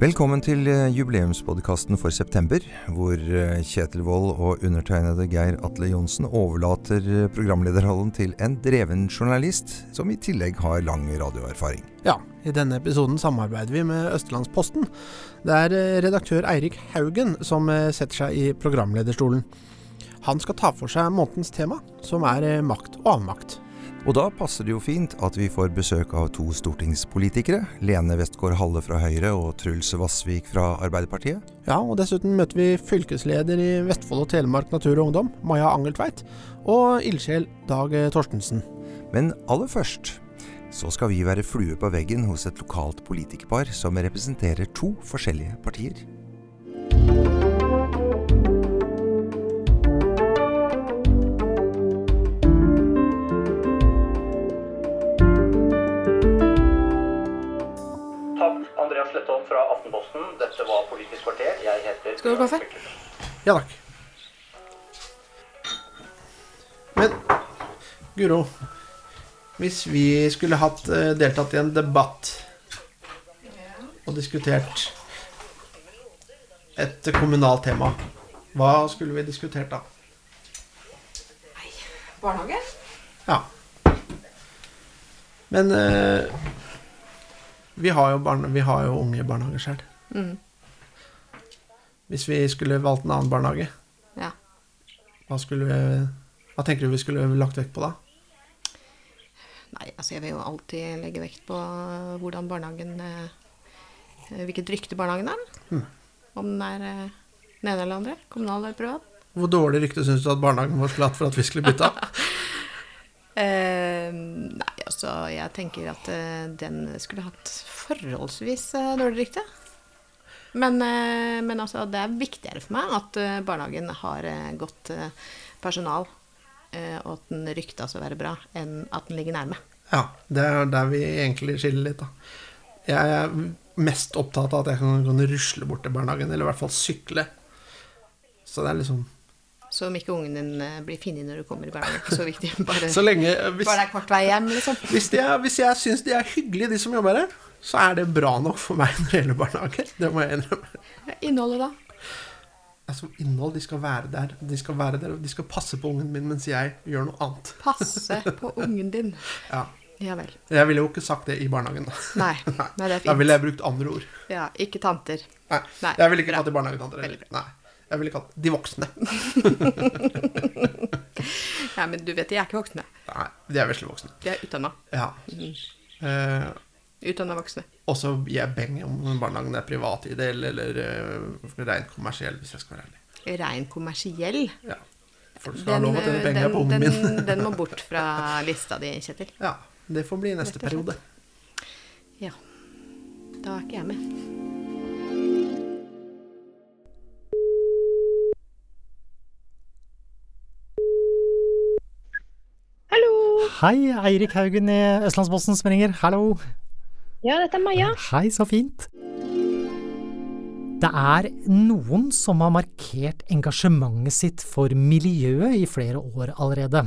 Velkommen til eh, jubileumspodkasten for september, hvor eh, Kjetil Wold og undertegnede Geir Atle Johnsen overlater eh, programlederrollen til en dreven journalist, som i tillegg har lang radioerfaring. Ja, i denne episoden samarbeider vi med Østlandsposten. Det er redaktør Eirik Haugen som setter seg i programlederstolen. Han skal ta for seg månedens tema, som er makt og avmakt. Og da passer det jo fint at vi får besøk av to stortingspolitikere. Lene Westgård Halle fra Høyre og Truls Vassvik fra Arbeiderpartiet. Ja, og dessuten møter vi fylkesleder i Vestfold og Telemark Natur og Ungdom, Maja Angeltveit, og ildsjel Dag Torstensen. Men aller først så skal vi være flue på veggen hos et lokalt politikerpar som representerer to forskjellige partier. Skal du ha kaffe? Ja takk. Men Guro, hvis vi skulle hatt eh, deltatt i en debatt og diskutert et kommunalt tema, hva skulle vi diskutert da? Nei, barnehage? Ja. Men eh, vi, har jo barne, vi har jo unge barnehager sjøl. Mm. Hvis vi skulle valgt en annen barnehage, ja. hva, vi, hva tenker du vi skulle lagt vekt på da? Nei, altså jeg vil jo alltid legge vekt på hvordan barnehagen eh, Hvilket rykte barnehagen er. Hmm. Om den er nede den ene eller andre. Kommunal eller privat. Hvor dårlig rykte syns du at barnehagen vår skulle hatt for at vi skulle bytte? eh, nei, altså jeg tenker at den skulle hatt forholdsvis dårlig rykte. Men, eh, men altså, det er viktigere for meg at eh, barnehagen har eh, godt personal, og at den ryktes å være bra, enn at den ligger nærme. Ja, det er der vi egentlig skiller litt, da. Jeg er mest opptatt av at jeg kan, kan rusle bort til barnehagen, eller i hvert fall sykle. Så det er liksom så om ikke ungen din blir funnet når du kommer i barnehagen. Ikke så viktig. Bare, så lenge, hvis, bare det er kort vei hjem, liksom. Hvis, er, hvis jeg syns de er hyggelige, de som jobber her, så er det bra nok for meg når det gjelder barnehage. Det må jeg innrømme. Innholdet, da? Altså, innhold, de skal være der. De skal være der, og de skal passe på ungen min mens jeg gjør noe annet. Passe på ungen din. ja. Ja vel. Jeg ville jo ikke sagt det i barnehagen, da. Nei, Nei. det er fint. Da ville jeg brukt andre ord. Ja, ikke tanter. Nei, Nei. jeg ville ikke kalt i barnehagetanter heller. Nei. Jeg ville kalt de voksne. ja, men du vet de er ikke voksne. Nei, de er vesle voksne. De er utdanna. Ja. Mm. Uh, Utdanna voksne. Og så gir jeg beng om barnehagen er privat ideell eller uh, rent kommersiell, hvis jeg skal være ærlig. Rein kommersiell? Ja. Folk skal den, ha lov å tjene penger på ungen min. den må bort fra lista di, Kjetil. Ja. Det får bli neste periode. Ja. Da er ikke jeg med. Hallo. Hei, Eirik Haugen i Østlandsposten som ringer. Hallo. Ja, dette er Maja. Hei, så fint. Det er noen som har markert engasjementet sitt for miljøet i flere år allerede.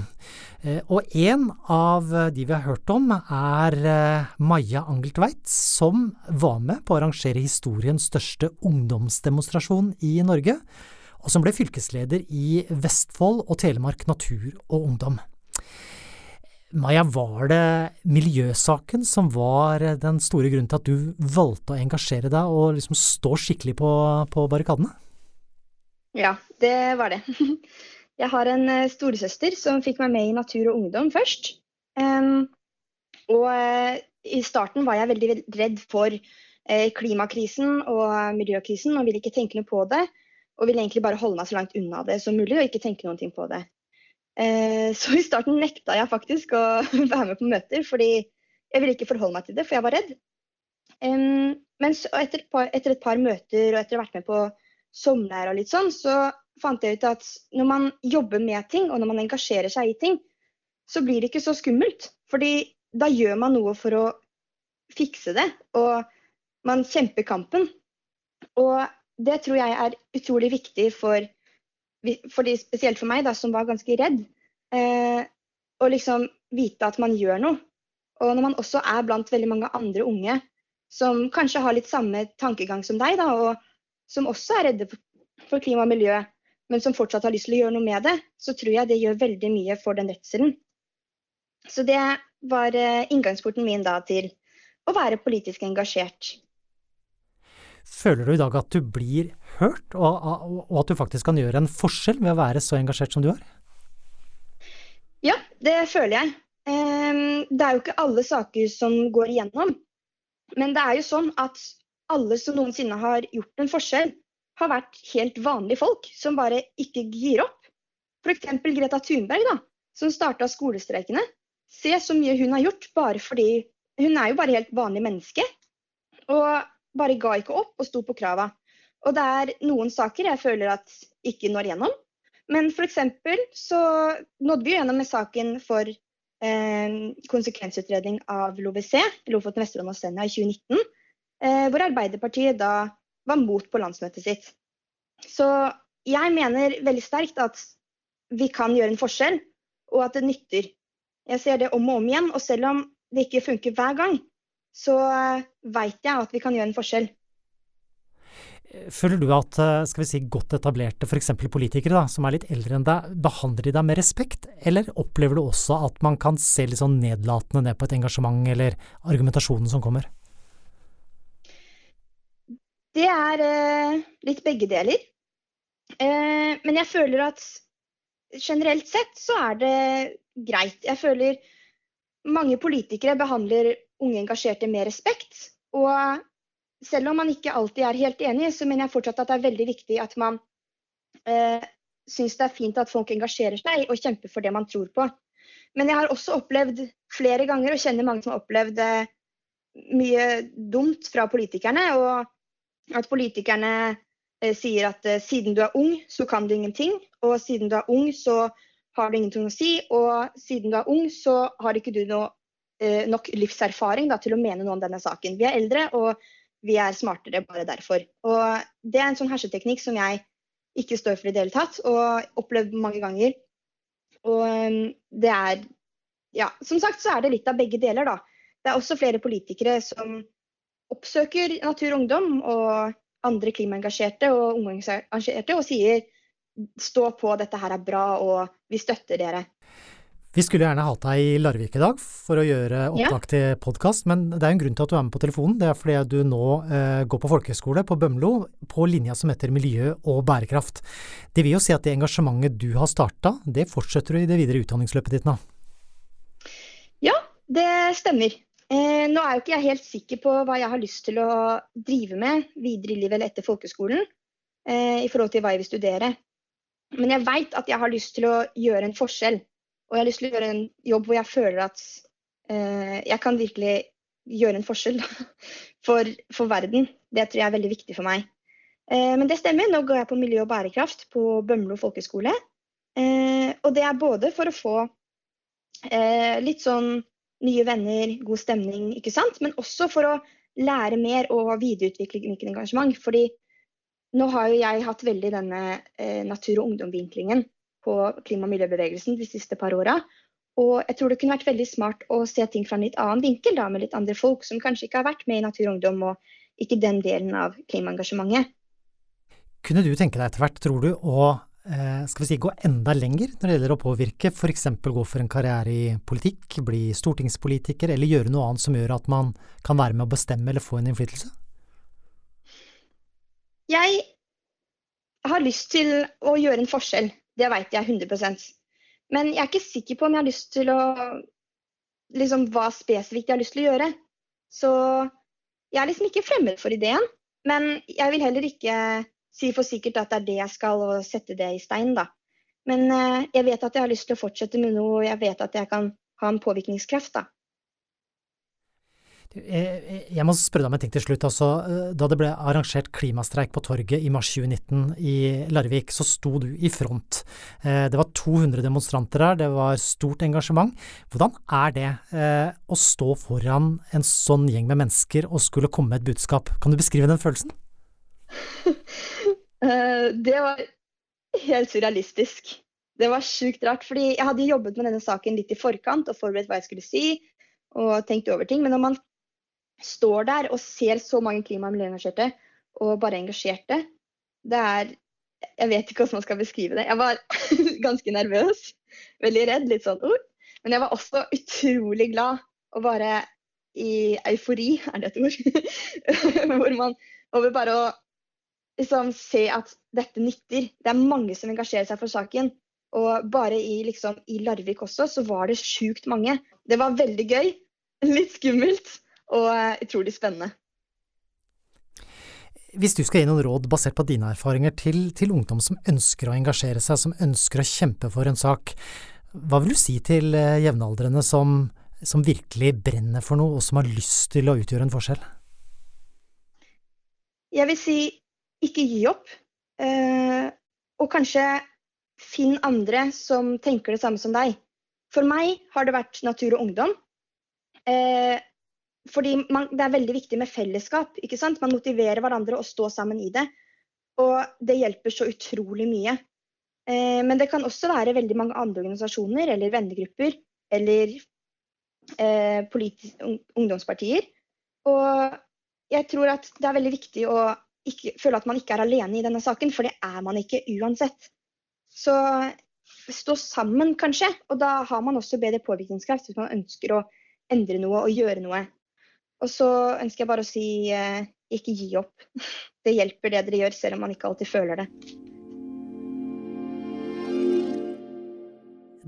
Eh, og en av de vi har hørt om, er eh, Maja Angeltveit, som var med på å arrangere historiens største ungdomsdemonstrasjon i Norge, og som ble fylkesleder i Vestfold og Telemark Natur og Ungdom. Maja, var det miljøsaken som var den store grunnen til at du valgte å engasjere deg og liksom stå skikkelig på, på barrikadene? Ja, det var det. Jeg har en eh, storesøster som fikk meg med i Natur og Ungdom først. Og uh, i starten var jeg veldig redd for klimakrisen og miljøkrisen og ville ikke tenke noe på det. Og ville egentlig bare holde meg så langt unna det som mulig og ikke tenke noe på det. Eh, så i starten nekta jeg faktisk å være med på møter, fordi jeg ville ikke forholde meg til det, for jeg var redd. men etter et, par, etter et par møter og etter å ha vært med på sommerleir og litt sånn, så fant jeg ut at når man jobber med ting, og når man engasjerer seg i ting, så blir det ikke så skummelt. Fordi da gjør man noe for å fikse det, og man kjemper kampen. Og det tror jeg er utrolig viktig for fordi, spesielt for meg, da, som var ganske redd, eh, å liksom vite at man gjør noe. Og når man også er blant veldig mange andre unge som kanskje har litt samme tankegang som deg, da, og som også er redde for klima og miljø, men som fortsatt har lyst til å gjøre noe med det, så tror jeg det gjør veldig mye for den redselen. Så det var eh, inngangsporten min da til å være politisk engasjert. Føler du i dag at du blir hørt, og, og at du faktisk kan gjøre en forskjell ved å være så engasjert som du er? Ja, det føler jeg. Ehm, det er jo ikke alle saker som går igjennom. Men det er jo sånn at alle som noensinne har gjort en forskjell, har vært helt vanlige folk som bare ikke gir opp. F.eks. Greta Thunberg, da, som starta skolestreikene. Se så mye hun har gjort bare fordi Hun er jo bare helt vanlig menneske. Og bare ga ikke opp og sto på krava. Og det er noen saker jeg føler at ikke når gjennom. Men f.eks. så nådde vi gjennom med saken for eh, konsekvensutredning av LoVC, Lofoten, Vesterålen og Senja, i 2019. Eh, hvor Arbeiderpartiet da var mot på landsmøtet sitt. Så jeg mener veldig sterkt at vi kan gjøre en forskjell, og at det nytter. Jeg ser det om og om igjen, og selv om det ikke funker hver gang, så veit jeg at vi kan gjøre en forskjell. Føler du at eh, skal vi si, godt etablerte f.eks. politikere da, som er litt eldre enn deg, behandler de deg med respekt, eller opplever du også at man kan se litt sånn nedlatende ned på et engasjement eller argumentasjonen som kommer? Det er eh, litt begge deler. Eh, men jeg føler at generelt sett så er det greit. Jeg føler mange politikere behandler unge engasjerte med respekt. Og selv om man ikke alltid er helt enig, så mener jeg fortsatt at det er veldig viktig at man eh, syns det er fint at folk engasjerer seg og kjemper for det man tror på. Men jeg har også opplevd flere ganger, og kjenner mange som har opplevd eh, mye dumt fra politikerne. Og at politikerne eh, sier at eh, siden du er ung, så kan du ingenting. Og siden du er ung, så har du ingenting å si. Og siden du er ung, så har ikke du noe, nok livserfaring da, til å mene noe om denne saken. Vi er eldre, og vi er smartere bare derfor. Og det er en sånn herseteknikk som jeg ikke står for i det hele tatt, og opplevd mange ganger. Og um, det er Ja, som sagt så er det litt av begge deler, da. Det er også flere politikere som oppsøker Natur og Ungdom og andre klimaengasjerte og ungdomsengasjerte og sier stå på, dette her er bra og vi støtter dere. Vi skulle gjerne hatt deg i Larvik i dag for å gjøre opptak til podkast, men det er en grunn til at du er med på telefonen. Det er fordi du nå eh, går på folkehøyskole på Bømlo på linja som heter miljø og bærekraft. Det vil jo si at det engasjementet du har starta, det fortsetter du i det videre utdanningsløpet ditt nå? Ja, det stemmer. Eh, nå er jo ikke jeg helt sikker på hva jeg har lyst til å drive med videre i livet eller etter folkeskolen, eh, i forhold til hva jeg vil studere. Men jeg veit at jeg har lyst til å gjøre en forskjell. Og jeg har lyst til å gjøre en jobb hvor jeg føler at eh, jeg kan virkelig gjøre en forskjell for, for, verden. Det tror jeg er veldig viktig for meg. Eh, men det stemmer. Nå går jeg på miljø og bærekraft på Bømlo folkeskole. Eh, og det er både for å få eh, litt sånn nye venner, god stemning, ikke sant. Men også for å lære mer og videreutvikle mitt engasjement. Fordi nå har jo jeg hatt veldig denne eh, natur- og ungdom-vinklingen på klima- og miljøbevegelsen de siste par åra. Og jeg tror det kunne vært veldig smart å se ting fra en litt annen vinkel, da, med litt andre folk som kanskje ikke har vært med i Natur og Ungdom, og ikke den delen av klimaengasjementet. Kunne du tenke deg etter hvert, tror du, å Eh, skal vi si, gå enda lenger når det gjelder å påvirke, f.eks. gå for en karriere i politikk, bli stortingspolitiker, eller gjøre noe annet som gjør at man kan være med å bestemme eller få en innflytelse? Jeg har lyst til å gjøre en forskjell, det veit jeg 100 Men jeg er ikke sikker på om jeg har lyst til å liksom hva spesifikt jeg har lyst til å gjøre. Så jeg er liksom ikke fremmed for ideen, men jeg vil heller ikke si for sikkert at det er det jeg skal, og sette det i stein, da. Men eh, jeg vet at jeg har lyst til å fortsette med noe, og jeg vet at jeg kan ha en påvirkningskraft, da. Jeg må spørre deg om en ting til slutt. Altså, eh, da det ble arrangert klimastreik på torget i mars 2019 i Larvik, så sto du i front. Eh, det var 200 demonstranter her, det var stort engasjement. Hvordan er det å stå foran en sånn gjeng med mennesker og skulle komme med et budskap? Kan du beskrive den følelsen? Eh, det var helt surrealistisk. Det var sjukt rart, fordi jeg hadde jobbet med denne saken litt i forkant og forberedt hva jeg skulle si, og tenkt over ting. Men når man står der og ser så mange klima- og miljøengasjerte og bare engasjerte, det er Jeg vet ikke hvordan man skal beskrive det. Jeg var ganske nervøs. Veldig redd. Litt sånn ord. Men jeg var også utrolig glad og bare i eufori, er det et ord? Hvor man over bare å liksom se at dette nytter. Det er mange som engasjerer seg for saken. Og bare i, liksom, i Larvik også, så var det sjukt mange. Det var veldig gøy. Litt skummelt og uh, utrolig spennende. Hvis du skal gi noen råd basert på dine erfaringer til, til, ungdom som ønsker å engasjere seg, som ønsker å kjempe for en sak, hva vil du si til uh, jevnaldrende som, som virkelig brenner for noe, og som har lyst til å utgjøre en forskjell? Jeg vil si ikke gi opp. Eh, og kanskje finn andre som tenker det samme som deg. For meg har det vært Natur og Ungdom. Eh, fordi man, det er veldig viktig med fellesskap. ikke sant? Man motiverer hverandre å stå sammen i det. Og det hjelper så utrolig mye. Eh, men det kan også være veldig mange andre organisasjoner eller vennegrupper eller eh, ungdomspartier. Og jeg tror at det er veldig viktig å ikke, føle at man ikke er alene i denne saken, for det er man ikke uansett. Så stå sammen, kanskje. Og da har man også bedre påvirkningskraft hvis man ønsker å endre noe og gjøre noe. Og så ønsker jeg bare å si eh, ikke gi opp. Det hjelper det dere gjør, selv om man ikke alltid føler det.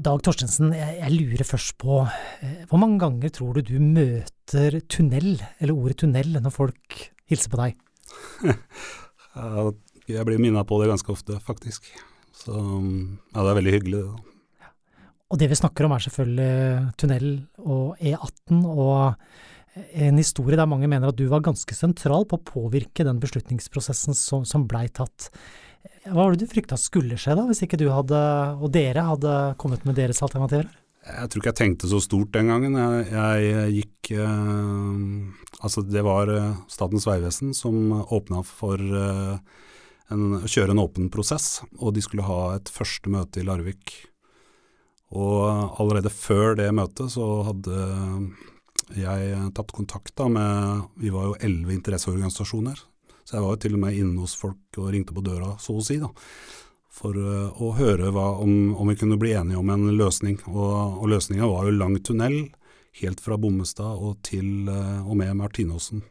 Dag Torstensen, jeg, jeg lurer først på eh, hvor mange ganger tror du du møter tunnel, eller ordet tunnel, når folk hilser på deg? jeg blir minna på det ganske ofte, faktisk. Så ja, det er veldig hyggelig. Ja. Og det vi snakker om er selvfølgelig tunnel og E18 og en historie der mange mener at du var ganske sentral på å påvirke den beslutningsprosessen som, som blei tatt. Hva var det du frykta skulle skje da, hvis ikke du hadde, og dere hadde kommet med deres alternativer? Jeg tror ikke jeg tenkte så stort den gangen. Jeg, jeg gikk eh, Altså, det var eh, Statens vegvesen som åpna for eh, en, kjøre en åpen prosess, og de skulle ha et første møte i Larvik. Og allerede før det møtet så hadde jeg tatt kontakt da med Vi var jo elleve interesseorganisasjoner, så jeg var jo til og med inne hos folk og ringte på døra, så å si, da. For uh, å høre hva, om, om, vi kunne bli enige om en løsning. Og, og løsninga var jo lang tunnel helt fra Bommestad og til uh, og med Martinåsen.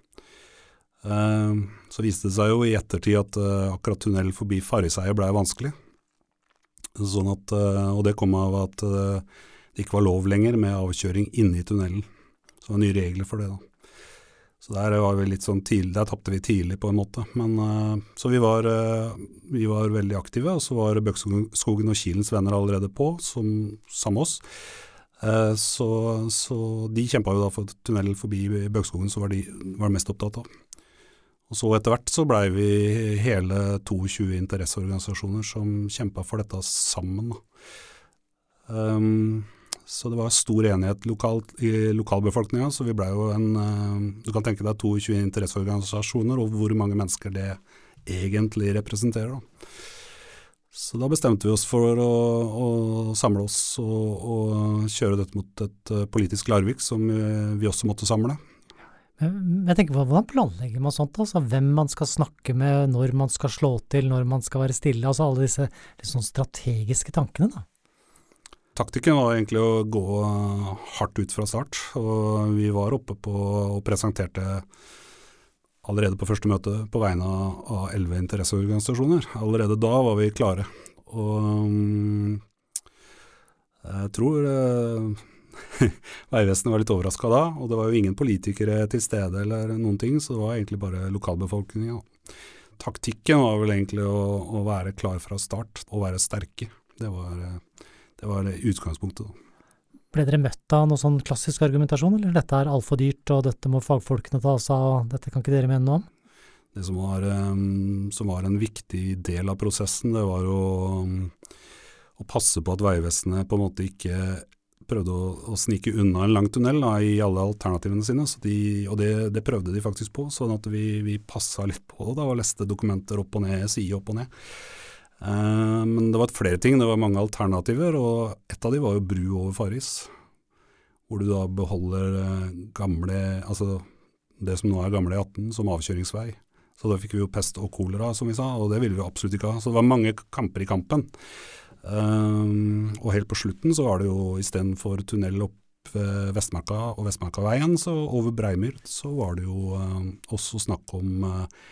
Eh, så viste det seg jo i ettertid at eh, akkurat tunnel forbi Farriseidet blei vanskelig. Sånn at, eh, og det kom av at det ikke var lov lenger med avkjøring inne i tunnelen. Så det var nye regler for det. da. Så der var vi litt sånn tidlig, der tapte vi tidlig på en måte. Men, så vi var, vi var veldig aktive, og så var Bøkskogen og Kilens venner allerede på, som, med oss. Så, så de kjempa jo da for tunnel forbi Bøkskogen, som var de var mest opptatt av. Og så etter hvert så blei vi hele 22 interesseorganisasjoner som kjempa for dette sammen. Um, så det var stor enighet lokalt, i lokalbefolkninga, så vi blei jo en uh, Du kan tenke deg 22 interesseorganisasjoner og hvor mange mennesker det egentlig representerer. Da. Så da bestemte vi oss for å, å samle oss og, og, kjøre dette mot et uh, politisk Larvik, som vi også måtte samle. Jeg tenker Hvordan planlegger man sånt? altså Hvem man skal snakke med, når man skal slå til, når man skal være stille. altså Alle disse sånn strategiske tankene. da. Taktikken var egentlig å gå hardt ut fra start. og Vi var oppe på og presenterte allerede på første møte på vegne av elleve interesseorganisasjoner. Allerede da var vi klare. Og mm, jeg tror eh, Vegvesenet var litt overraska da, og det var jo ingen politikere til stede eller noen ting, så det var egentlig bare lokalbefolkninga. Taktikken var vel egentlig å, å, være klar fra start og være sterke. Det var, det var utgangspunktet. da. Ble dere møtt av noe sånn klassisk argumentasjon, eller dette er altfor dyrt og dette må fagfolkene ta seg av, dette kan ikke dere mene noe om? Det som var, um, som var en viktig del av prosessen, det var um, å passe på at Vegvesenet på en måte ikke prøvde å, å, snike unna en lang tunnel da, i alle alternativene sine. De, og det, det, prøvde de faktisk på, sånn at vi, vi passa litt på det og leste dokumenter opp og ned, side opp og ned. Eh, men det var flere ting, det var mange alternativer, og et av de var jo bru over Farris. Hvor du da beholder eh, gamle Altså det som nå er gamle E18 som avkjøringsvei. Så da fikk vi jo pest og kolera, som vi sa, og det ville vi absolutt ikke ha. Så det var mange kamper i kampen. Um, og helt på slutten så var det jo istedenfor tunnel opp Vestmarka og Vestmarkaveien, så over Breimyr, så var det jo uh, også snakk om uh,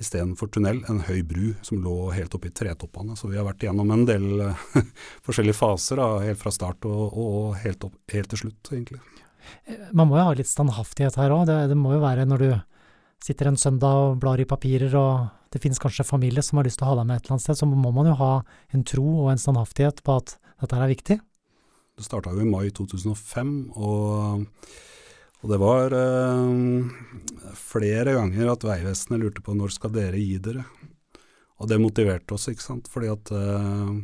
istedenfor tunnel, en høy bru som lå helt oppe i tretoppene. Så vi har vært igjennom en del uh, forskjellige faser, da, helt fra start og, og helt, opp, helt, til slutt, egentlig. Man må jo ha litt standhaftighet her òg. Det, det må jo være når du sitter en søndag og blar i papirer, og det finnes kanskje familie som har lyst til å ha deg med et eller annet sted, så må man jo ha en tro og en standhaftighet på at dette er viktig. Det starta jo i mai 2005, og, og det var eh, flere ganger at Vegvesenet lurte på når skal dere gi dere. Og det motiverte oss, ikke sant, fordi at eh,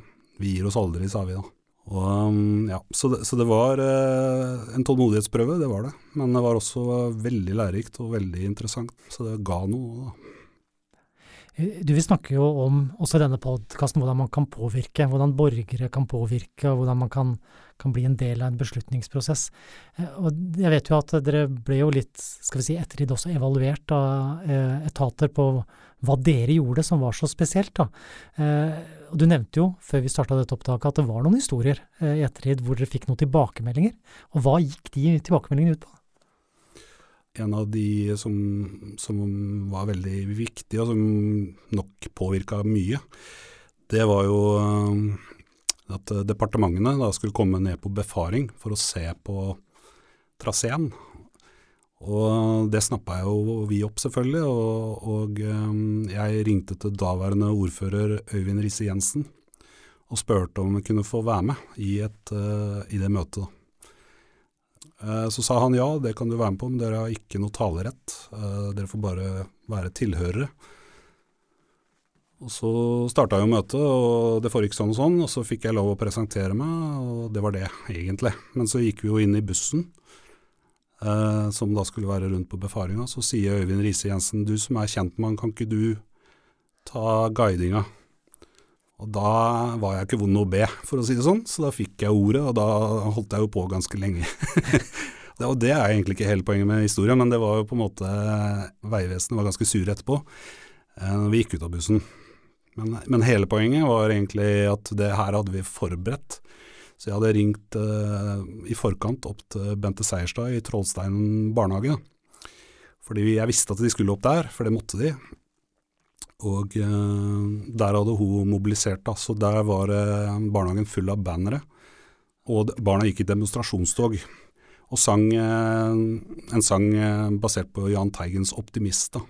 vi gir oss aldri, sa vi da. Og, um, ja, så, det, så det var eh, en tålmodighetsprøve, det var det. Men det var også veldig lærerikt og veldig interessant. Så det ga noe. da. Du, Vi snakker jo om, også i denne podkasten, hvordan man kan påvirke. Hvordan borgere kan påvirke, og hvordan man kan, kan, bli en del av en beslutningsprosess. Eh, og Jeg vet jo at dere ble jo litt, skal vi si, ettertid også evaluert av eh, etater på hva dere gjorde som var så spesielt. da. Eh, og Du nevnte jo før vi starta dette opptaket at det var noen historier i ettertid hvor dere fikk noen tilbakemeldinger. Og hva gikk de tilbakemeldingene ut på? En av de som, som var veldig viktig, og som nok påvirka mye, det var jo eh, at departementene da skulle komme ned på befaring for å se på traseen og det snappa jo vi opp, selvfølgelig. Og, og um, jeg ringte til daværende ordfører Øyvind Risse Jensen og spurte om jeg kunne få være med i, et, uh, i det møtet. Uh, så sa han ja, det kan du være med på, men dere har ikke noe talerett. Uh, dere får bare være tilhørere. Og Så starta jo møtet, og det foregikk sånn og sånn. Og så fikk jeg lov å presentere meg, og det var det, egentlig. Men så gikk vi jo inn i bussen eh, som da skulle være rundt på befaringa, så sier Øyvind Riise Jensen du som er kjentmann, kan ikke du ta guidinga? Og da var jeg ikke vond å be, for å si det sånn, så da fikk jeg ordet, og da holdt jeg jo på ganske lenge. og det er egentlig ikke hele poenget med historien, men det var jo på en måte Vegvesenet var ganske sure etterpå, eh, når vi gikk ut av bussen. Men, men, hele poenget var egentlig at det her hadde vi forberedt. Så jeg hadde ringt eh, i forkant opp til Bente Seierstad i Trollsteinen barnehage. Fordi jeg visste at de skulle opp der, for det måtte de. Og uh, der hadde hun mobilisert, da. Så der var barnehagen full av bannere. Og barna gikk i demonstrasjonstog. Og sang en sang basert på Jahn Teigens 'Optimist'. da.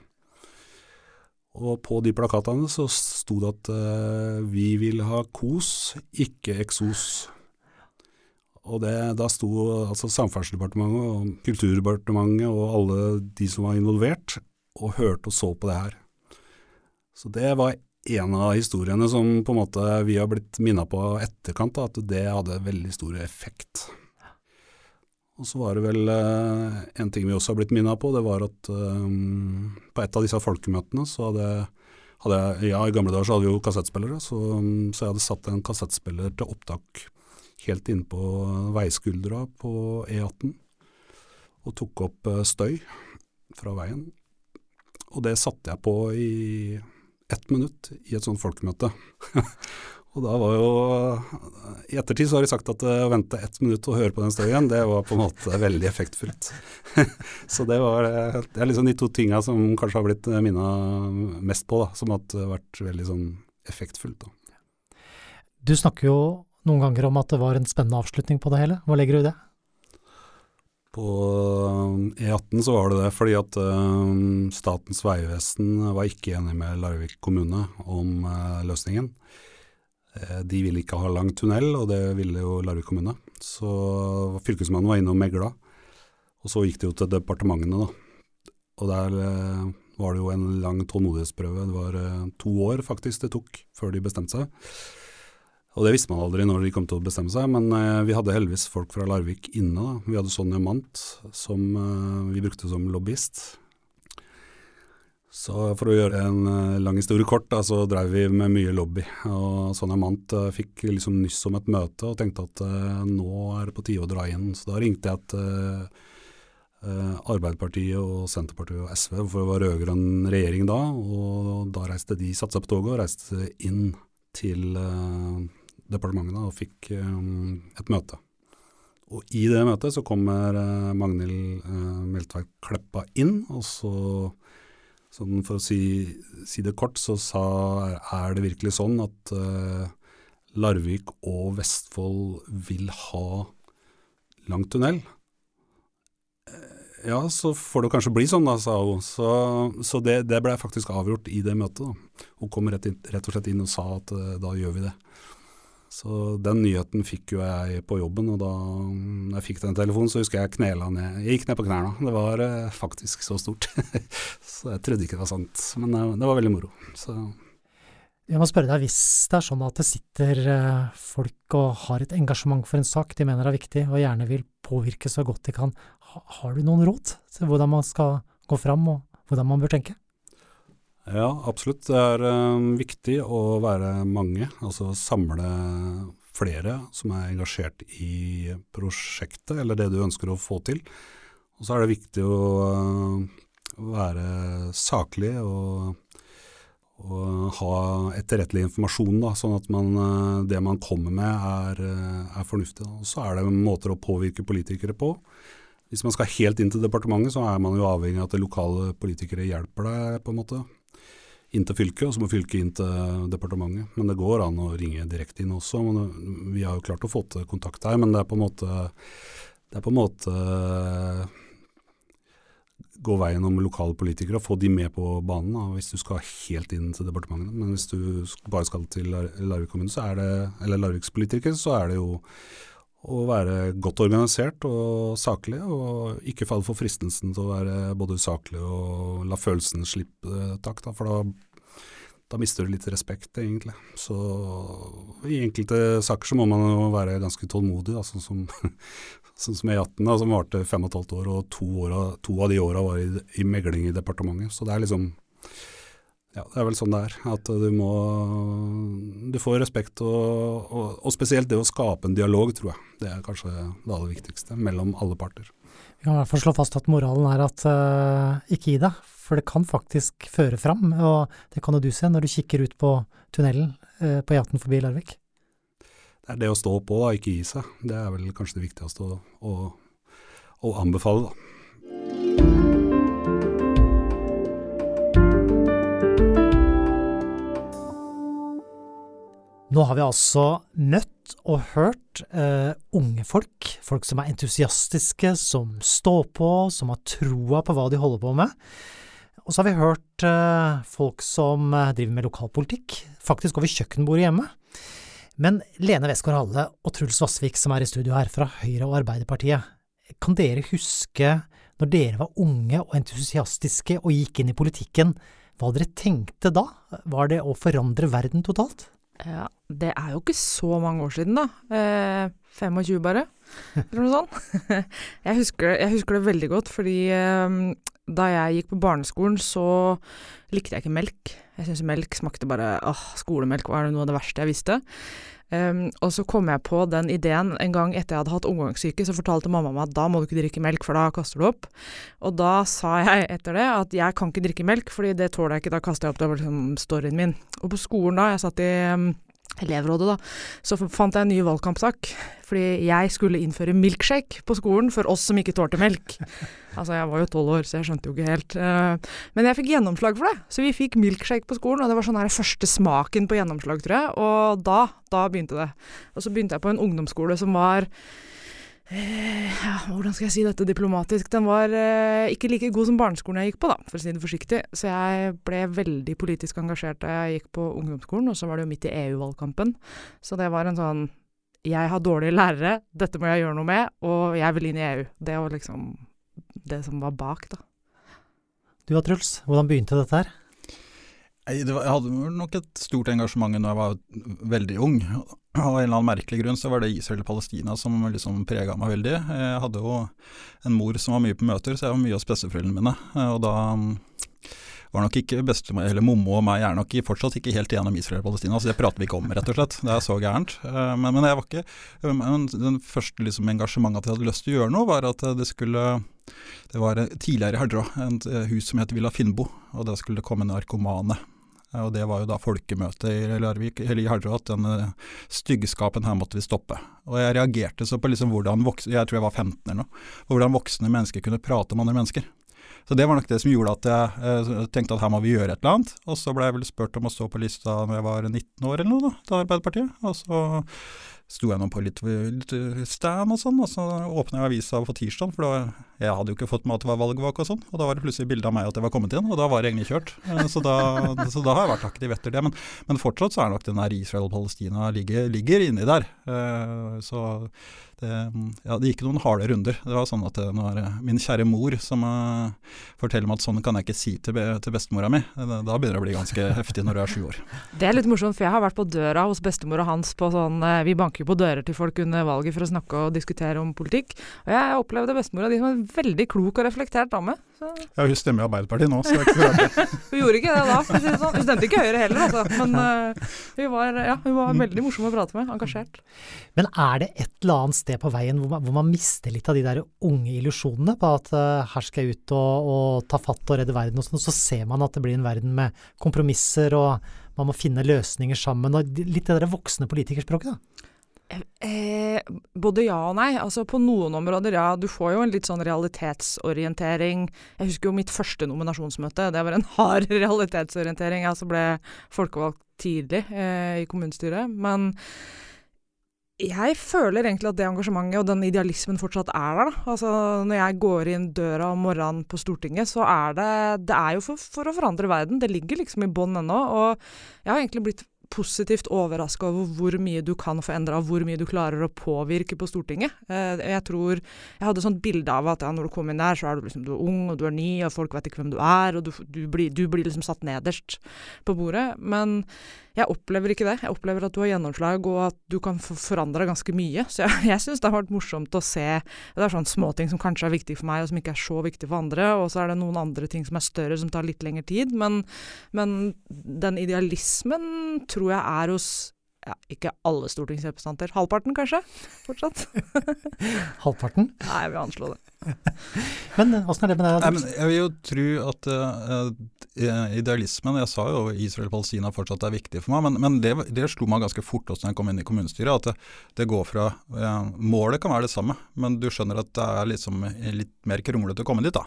Og på de plakatene så sto det at uh, vi vil ha kos, ikke eksos. Og det, da sto altså Samferdselsdepartementet og Kulturdepartementet og alle de som var involvert, og hørte og så på det her. Så det var en av historiene som på en måte vi har blitt minna på etterkant, da, at det hadde veldig stor effekt. Og så var det vel eh, en ting vi også har blitt minna på, det var at um, på et av disse folkemøtene så hadde, hadde jeg Ja, i gamle dager så hadde vi jo kassettspillere, så, så jeg hadde satt en kassettspiller til opptak helt innpå veiskuldra på E18 og tok opp eh, støy fra veien. Og det satte jeg på i ett minutt i et sånt folkemøte. og da var jo I ettertid så har de sagt at eh, å vente ett minutt og høre på den støyen, det var på en måte veldig effektfullt. så det var eh, det er liksom de to tinga som kanskje har blitt minna mest på, da, som har vært veldig sånn effektfullt. Da. Du snakker jo noen ganger om at det var en spennende avslutning på det hele. Hva legger du i det? På eh, E18 så var det det fordi at uh, Statens vegvesen var ikke enig med Larvik kommune om uh, løsningen. De ville ikke ha lang tunnel, og det ville jo Larvik kommune. Så fylkesmannen var inne og megla. Og så gikk det jo til departementene, da. Og der var det jo en lang tålmodighetsprøve. Det var to år faktisk det tok før de bestemte seg. Og det visste man aldri når de kom til å bestemme seg, men eh, vi hadde heldigvis folk fra Larvik inne. Da. Vi hadde Sonja Mant, som eh, vi brukte som lobbyist. Så for å gjøre en eh, lang historie kort, da, så drev vi med mye lobby. Og Sonja Mant fikk liksom nyss om et møte og tenkte at nå er det på tide å dra inn. Så da ringte jeg til Arbeiderpartiet og Senterpartiet og SV, for det var rød-grønn regjering da. Og da reiste de, satsa på toget og reiste inn til departementet og fikk eh, et møte. Og i det møtet så kommer eh, Magnhild eh, Meltveit Kleppa inn, og så sånn for å si, si, det kort, så sa er det virkelig sånn at eh, Larvik og Vestfold vil ha lang tunnel? Ja, så får det kanskje bli sånn, da, sa hun. Så, så det, det ble faktisk avgjort i det møtet. da. Hun kom rett, rett og slett inn og sa at da gjør vi det. Så den nyheten fikk jo jeg på jobben, og da jeg fikk den telefonen, så husker jeg knela ned. Jeg gikk ned på knærne. Det var eh, faktisk så stort. så jeg trodde ikke det var sant. Men det, det var veldig moro. Så. Jeg må spørre deg, hvis det er sånn at det sitter eh, folk og har et engasjement for en sak de mener er viktig, og gjerne vil påvirke så godt de kan, har du noen råd til hvordan man skal gå fram, og hvordan man bør tenke? Ja, absolutt. Det er um, viktig å være mange, altså samle flere som er engasjert i prosjektet, eller det du ønsker å få til. Og så er det viktig å uh, være saklig og, og ha etterrettelig informasjon, da, sånn at man, uh, det man kommer med er, er fornuftig. Og så er det måter å påvirke politikere på. Hvis man skal helt inn til departementet, så er man jo avhengig av at lokale politikere hjelper deg, på en måte inn til fylket, og så må fylket inn til departementet. Men det går an å ringe direkte inn også. Men vi har jo klart å få til kontakt her, men det er på en måte, det er på en måte gå veien om lokale politikere og få de med på banen da, hvis du skal helt inn til departementene. Men hvis du bare skal til Larvik kommune, så er det, eller Larvikspolitikere, så er det jo å være godt organisert og saklig, og ikke falle for fristelsen til å være både usaklig og la følelsene slippe tak. Da, for da da mister du litt respekt, egentlig. Så i enkelte saker så må man jo være ganske tålmodig, da, sånn som, sånn som E18, da, som varte fem og et halvt år, og to, år, to av de åra var i, i, megling i departementet. Så det er liksom Ja, det er vel sånn det er. At du må Du får respekt, og, og, og spesielt det å skape en dialog, tror jeg. Det er kanskje det aller viktigste, mellom alle parter. Vi kan i hvert fall slå fast at moralen er at uh, ikke gi deg, for det kan faktisk føre fram. Og det kan jo du se når du kikker ut på tunnelen uh, på E18 forbi Larvik. Det er det å stå på, da, ikke gi seg. Det er vel kanskje det viktigste å, å, å anbefale, da. Nå har vi altså møtt og hørt uh, unge folk, folk som er entusiastiske, som står på, som har troa på hva de holder på med. Og så har vi hørt uh, folk som uh, driver med lokalpolitikk, faktisk over kjøkkenbordet hjemme. Men Lene Westgård Halle og Truls Vassvik, som er i studio her fra Høyre og Arbeiderpartiet, kan dere huske når dere var unge og entusiastiske og gikk inn i politikken, hva dere tenkte da? Var det å forandre verden totalt? Ja, det er jo ikke så mange år siden, da. Eh, 25 bare, eller noe sånt. jeg, husker, jeg, husker, det veldig godt, fordi eh, da jeg gikk på barneskolen, så likte jeg ikke melk. Jeg syntes melk smakte bare åh, skolemelk var noe av det verste jeg visste. Um, og så kom jeg på den ideen en gang etter jeg hadde hatt omgangssyke, så fortalte mamma meg at da må du ikke drikke melk, for da kaster du opp. Og da sa jeg etter det at jeg kan ikke drikke melk, fordi det tåler jeg ikke, da kaster jeg opp. Det var liksom storyen min. Og på skolen da, jeg satt i um, elevrådet, da, så fant jeg en ny valgkampsak. Fordi jeg skulle innføre milkshake på skolen for oss som ikke tålte melk. Altså, jeg var jo tolv år, så jeg skjønte jo ikke helt. Eh, men jeg fikk gjennomslag for det, så vi fikk milkshake på skolen. Og det var sånn her første smaken på gjennomslag, tror jeg. Og da, da begynte det. Og så begynte jeg på en ungdomsskole som var ja, hvordan skal jeg si dette diplomatisk? Den var eh, ikke like god som barneskolen jeg gikk på, da, for å si det forsiktig. Så jeg ble veldig politisk engasjert da jeg gikk på ungdomsskolen, og så var det jo midt i EU-valgkampen. Så det var en sånn Jeg har dårlige lærere, dette må jeg gjøre noe med, og jeg vil inn i EU. Det var liksom det som var bak, da. Du da, Truls, hvordan begynte dette her? Jeg hadde nok et stort engasjement da jeg var veldig ung. Av en eller annen merkelig grunn så var det Israel og Palestina som liksom prega meg veldig. Jeg hadde jo en mor som var mye på møter, så jeg var mye hos besteforeldrene mine. Og da mm, var nok ikke bestemor, eller mommo og meg er nok fortsatt ikke helt igjennom Israel og Palestina, så det prater vi ikke om, rett og slett. Det er så gærent. Eh, men, men jeg var ikke Men den første liksom engasjementet at jeg hadde lyst til å gjøre noe, var at det skulle Det var tidligere i Hardra et hus som het Villa Finnbo, og der skulle det komme narkomane. Og det var jo da folkemøtet i Larvik, eller i Hardra, at denne styggskapen her måtte vi stoppe. Og jeg reagerte så på liksom hvordan voksne, jeg tror jeg var 15 eller noe, hvordan voksne mennesker kunne prate om andre mennesker. Så det var nok det som gjorde at jeg eh, tenkte at her må vi gjøre et eller annet. Og så ble jeg vel spurt om å stå på lista når jeg var 19 år eller noe, da, til Arbeiderpartiet. Og så sto jeg nå på litt, litt stand og sånn, og så åpna jeg avisa på tirsdag, for da, jeg hadde jo ikke fått med at det var valgvake og sånn, og da var det plutselig bilde av meg at jeg var kommet inn, og da var det egentlig kjørt. Eh, så da, så da har jeg vært aktiv etter det. Men, men fortsatt så er nok den der Israel-Palestina ligger, ligger inni der. Eh, så det, ja, det gikk noen harde runder. Det var sånn at det var min kjære mor som uh, forteller meg at sånn kan jeg ikke si til, be, til bestemora mi. Da begynner det å bli ganske heftig når du er sju år. Det er litt morsomt, for jeg har vært på døra hos bestemora hans på sånn Vi banker jo på dører til folk under valget for å snakke og diskutere om politikk. Og jeg opplevde bestemora di som en veldig klok og reflektert dame. Så. Ja, hun stemmer i Arbeiderpartiet nå, så det er ikke så rart. hun gjorde ikke det da, for å si det sånn. Hun stemte ikke Høyre heller, altså. Men uh, hun, var, ja, hun var veldig morsom å prate med, engasjert. Men er det et eller annet sted på veien hvor man, hvor man mister litt av de der unge illusjonene på at uh, her skal jeg ut og, og, ta fatt og redde verden og sånn, så ser man at det blir en verden med kompromisser og man må finne løsninger sammen, og litt det der voksne politikerspråket, da? Eh, både ja og nei. Altså På noen områder, ja. Du får jo en litt sånn realitetsorientering. Jeg husker jo mitt første nominasjonsmøte. Det var en hard realitetsorientering. Jeg altså ble folkevalgt tidlig eh, i kommunestyret. Men jeg føler egentlig at det engasjementet og den idealismen fortsatt er der. Da. Altså, når jeg går inn døra om morgenen på Stortinget, så er det Det er jo for, for å forandre verden. Det ligger liksom i bånn ennå. Og jeg har egentlig blitt positivt overraska over hvor mye du kan få endra, hvor mye du klarer å påvirke på Stortinget. Eh, jeg tror Jeg hadde sånt bilde av at ja, når du kommer inn der, så er du liksom du er ung, og du er ny, og folk vet ikke hvem du er, og du, du, blir, du blir liksom satt nederst på bordet. Men jeg opplever ikke det. Jeg opplever at du har gjennomslag, og at du kan forandre ganske mye. Så jeg, jeg syns det har vært morsomt å se Det er sånne småting som kanskje er viktig for meg, og som ikke er så viktig for andre. Og så er det noen andre ting som er større, som tar litt lengre tid. Men, men den idealismen tror jeg er hos ja, ikke alle stortingsrepresentanter. Halvparten, kanskje? Fortsatt. Halvparten? Nei, jeg vil anslå det. men åssen er det med deg? Nei, jeg vil jo tro at uh, idealismen Jeg sa jo Israel-Palestina fortsatt er viktig for meg, men, men det, det, slo meg ganske fort også når jeg kom inn i kommunestyret. At det, det går fra uh, Målet kan være det samme, men du skjønner at det er liksom litt mer kronglete å komme dit. da.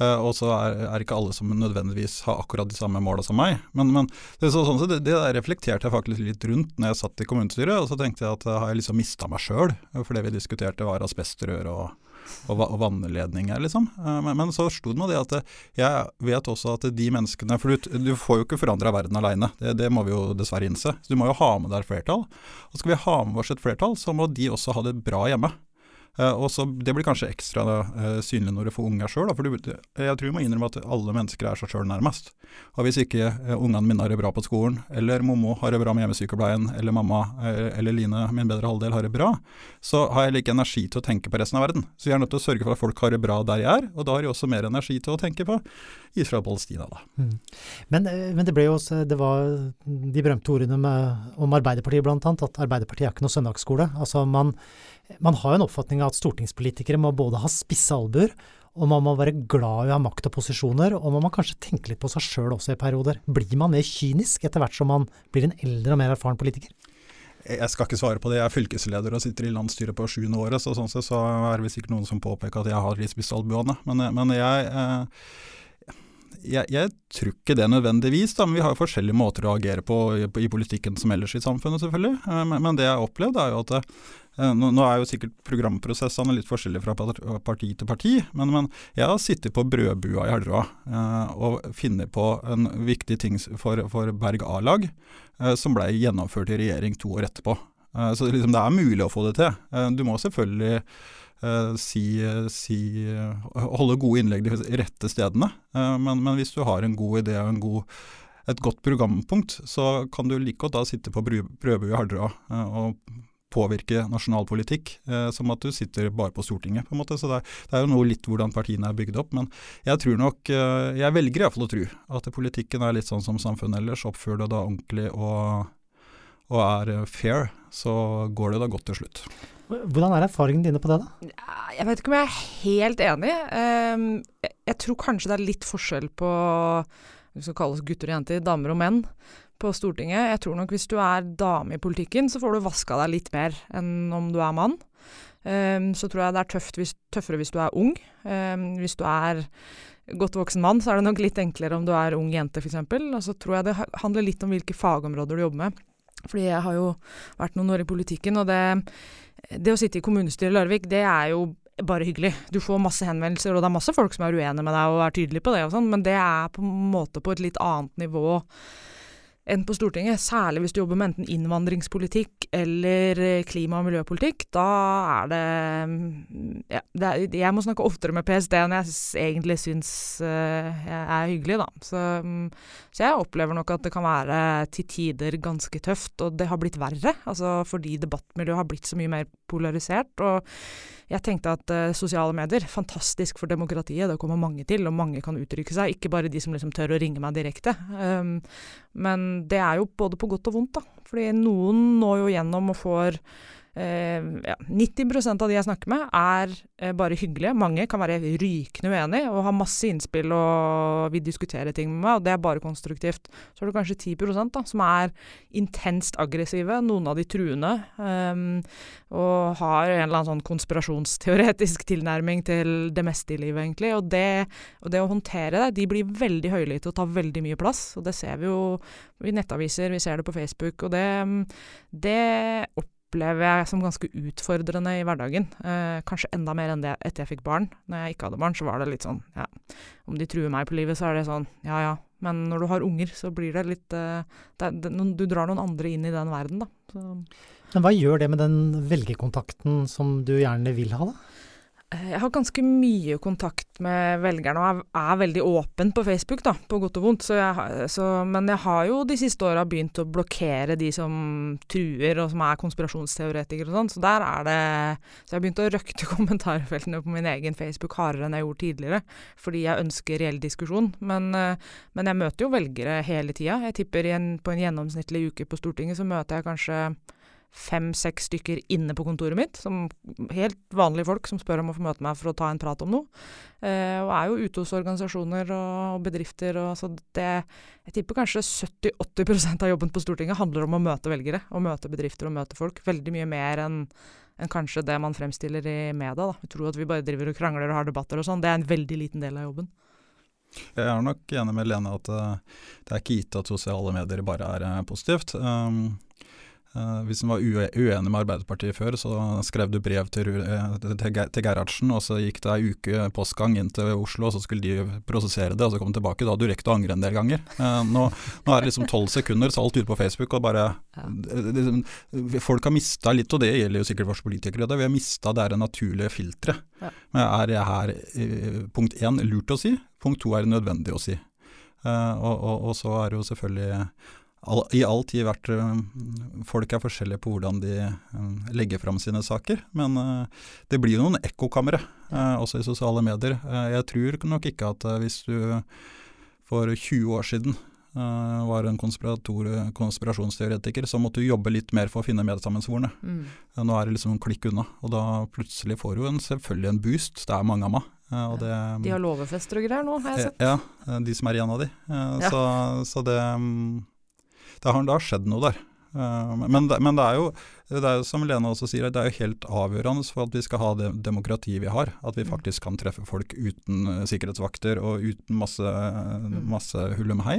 Uh, og så er, er, ikke alle som nødvendigvis har akkurat de samme måla som meg. Men, men det, så, sånn, så det, det, reflekterte jeg faktisk litt rundt når jeg satt i kommunestyret. Og så tenkte jeg at har jeg liksom mista meg sjøl, for det vi diskuterte var asbestrør og og, vannledninger, liksom. Eh, men, men så sto det med det at eh, jeg vet også at de menneskene For du, du får jo ikke forandra verden aleine, det, det, må vi jo dessverre innse. Så du må jo ha med deg et flertall. Og skal vi ha med oss et flertall, så må de også ha det bra hjemme. Uh, og så Det blir kanskje ekstra da, synlig når du får unger sjøl. For jeg tror vi må innrømme at alle mennesker er seg sjøl nærmest. Og Hvis ikke uh, ungene mine har det bra på skolen, eller Mommo har det bra med hjemmesykepleien, eller mamma eller Line, min bedre halvdel, har det bra, så har jeg like energi til å tenke på resten av verden. Så jeg er nødt til å sørge for at folk har det bra der jeg er, og da har jeg også mer energi til å tenke på Israel og Palestina. da. Mm. Men, men, det ble jo også, det var de berømte ordene med, om Arbeiderpartiet bl.a., at Arbeiderpartiet er ikke noe søndagsskole. Altså man man har jo en oppfatning av at stortingspolitikere må både ha spisse albuer, og man må være glad i å ha makt og posisjoner, og man må kanskje tenke litt på seg sjøl også i perioder. Blir man mer kynisk etter hvert som man blir en eldre og mer erfaren politiker? Jeg skal ikke svare på det. Jeg er fylkesleder og sitter i landsstyret på sjuende året, så sånn sett så er det sikkert noen som påpeker at jeg har de spisse albuene. Men, men jeg eh, jeg, jeg, tror ikke det nødvendigvis, da, men vi har jo forskjellige måter å agere på i, politikken som ellers i samfunnet, selvfølgelig. Eh, men, men det jeg har opplevd, er jo at eh, nå, nå, er jo sikkert programprosessene litt forskjellige fra parti til parti, men, men jeg har sittet på brødbua i Helgerå eh, og funnet på en viktig ting for, for Berg A-lag, eh, som ble gjennomført i regjering to år etterpå. Eh, så liksom, det er mulig å få det til. Eh, du må selvfølgelig si, si, holde gode innlegg de rette stedene. Uh, men, men, hvis du har en god idé og god, et godt programpunkt, så kan du like godt da sitte på prøve i Hardra og påvirke nasjonal politikk, som at du sitter bare på Stortinget. på en måte. Så det er, det er jo noe litt hvordan partiene er bygd opp. Men jeg tror nok, jeg velger iallfall å tro at politikken er litt sånn som samfunnet ellers. Oppfører det da ordentlig og og er fair, så går det da godt til slutt. Hvordan er erfaringene dine på det, da? Jeg vet ikke om jeg er helt enig. Um, jeg, tror kanskje det er litt forskjell på vi skal kalle oss gutter og jenter, damer og menn på Stortinget. Jeg tror nok hvis du er dame i politikken, så får du vaska deg litt mer enn om du er mann. Um, så tror jeg det er hvis, tøffere hvis du er ung. Um, hvis du er godt voksen mann, så er det nok litt enklere om du er ung jente, f.eks. Og så tror jeg det handler litt om hvilke fagområder du jobber med. Fordi jeg har jo vært noen år i politikken, og det, det å sitte i kommunestyret i Larvik, det er jo bare hyggelig. Du får masse henvendelser, og det er masse folk som er uenige med deg og er tydelige på det og sånn, men det er på en måte på et litt annet nivå enn på Stortinget. Særlig hvis du jobber med enten innvandringspolitikk eller eh, klima- og miljøpolitikk. Da er det, mm, ja, det er, Jeg må snakke oftere med PST enn jeg egentlig syns uh, er hyggelig, da. Så, um, så, jeg opplever nok at det kan være til tider ganske tøft, og det har blitt verre. Altså fordi debattmiljøet har blitt så mye mer polarisert. og jeg tenkte at uh, sosiale medier, fantastisk for demokratiet, det kommer mange til, og mange kan uttrykke seg. Ikke bare de som liksom tør å ringe meg direkte. Um, men det er jo både på godt og vondt, da. Fordi noen når jo gjennom og får ja, 90% av de jeg snakker med, er eh, bare hyggelige. Mange kan være rykende uenige og ha masse innspill og vil diskutere ting med meg, og det er bare konstruktivt. Så er det kanskje 10 da, som er intenst aggressive, noen av de truende, um, og har en eller annen sånn konspirasjonsteoretisk tilnærming til det meste i livet, egentlig. Og det, og det å håndtere det De blir veldig høylytte og tar veldig mye plass, og det ser vi jo i nettaviser, vi ser det på Facebook, og det, det opp opplever jeg som ganske utfordrende i hverdagen. Eh, kanskje enda mer enn det etter jeg fikk barn. Når jeg ikke hadde barn, så var det litt sånn ja, om de truer meg på livet, så er det sånn ja ja. Men når du har unger, så blir det litt eh, det, det, Du drar noen andre inn i den verden, da. Så. Men hva gjør det med den velgerkontakten som du gjerne vil ha, da? Eh, jeg har ganske mye kontakt med velgerne og er, er veldig åpen på Facebook, da, på godt og vondt. Så jeg, så, men jeg har jo de siste åra begynt å blokkere de som truer og som er konspirasjonsteoretikere og sånn. Så der er det Så jeg har begynt å røkte kommentarfeltene på min egen Facebook hardere enn jeg gjorde tidligere. Fordi jeg ønsker reell diskusjon. Men, eh, men jeg møter jo velgere hele tida. Jeg tipper på en gjennomsnittlig uke på Stortinget så møter jeg kanskje fem-seks stykker inne på kontoret mitt, som helt vanlige folk som spør om å få møte meg for å ta en prat om noe. Eh, og er jo ute hos organisasjoner og bedrifter. Og, så det, jeg tipper kanskje 70-80% av jobben på Stortinget handler om å møte velgere. Og møte bedrifter og møte folk. Veldig mye mer enn enn kanskje det man fremstiller i media. Da. Vi tror at vi bare driver og krangler og har debatter og sånn. Det er en veldig liten del av jobben. Jeg er nok enig med Lene at uh, det er ikke gitt at sosiale medier bare er uh, positivt. Um, hvis en var uenig med Arbeiderpartiet før, så skrev du brev til, uh, til, Gerhardsen, og så gikk det ei uke postgang inn til Oslo, og så skulle de prosessere det, og så kom de tilbake. Da hadde du rekt å angre en del ganger. Uh, nå, nå, er det liksom tolv sekunder, så alt ute på Facebook, og bare. Liksom, folk har mista litt, og det gjelder jo sikkert våre politikere, det, vi har mista det er naturlige filteret. Men Er det her punkt én lurt å si, punkt to er det nødvendig å si. Og, og, og så er det jo selvfølgelig all, i all tid vært uh, Folk er forskjellige på hvordan de uh, legger fram sine saker. Men uh, det blir jo noen ekkokamre også i sosiale medier. jeg tror nok ikke at hvis du for 20 år siden var en konspirasjonsteoretiker, så måtte du jobbe litt mer for å finne medsammensvorne. Mm. Nå er det liksom en klikk unna, og da plutselig får du en, selvfølgelig en boost. Det er mange av meg. Det, de har låvefester og greier nå, har jeg sett. Ja, de som er igjen av de. Ja. Så, så det um, det har, det har skjedd noe der. Uh, men, men det, er jo, det er som Lena også sier, det er jo helt avgjørende for at vi skal ha det demokratiet vi har. At vi mm. faktisk kan treffe folk uten uh, sikkerhetsvakter og uten masse, mm. masse hull om hei.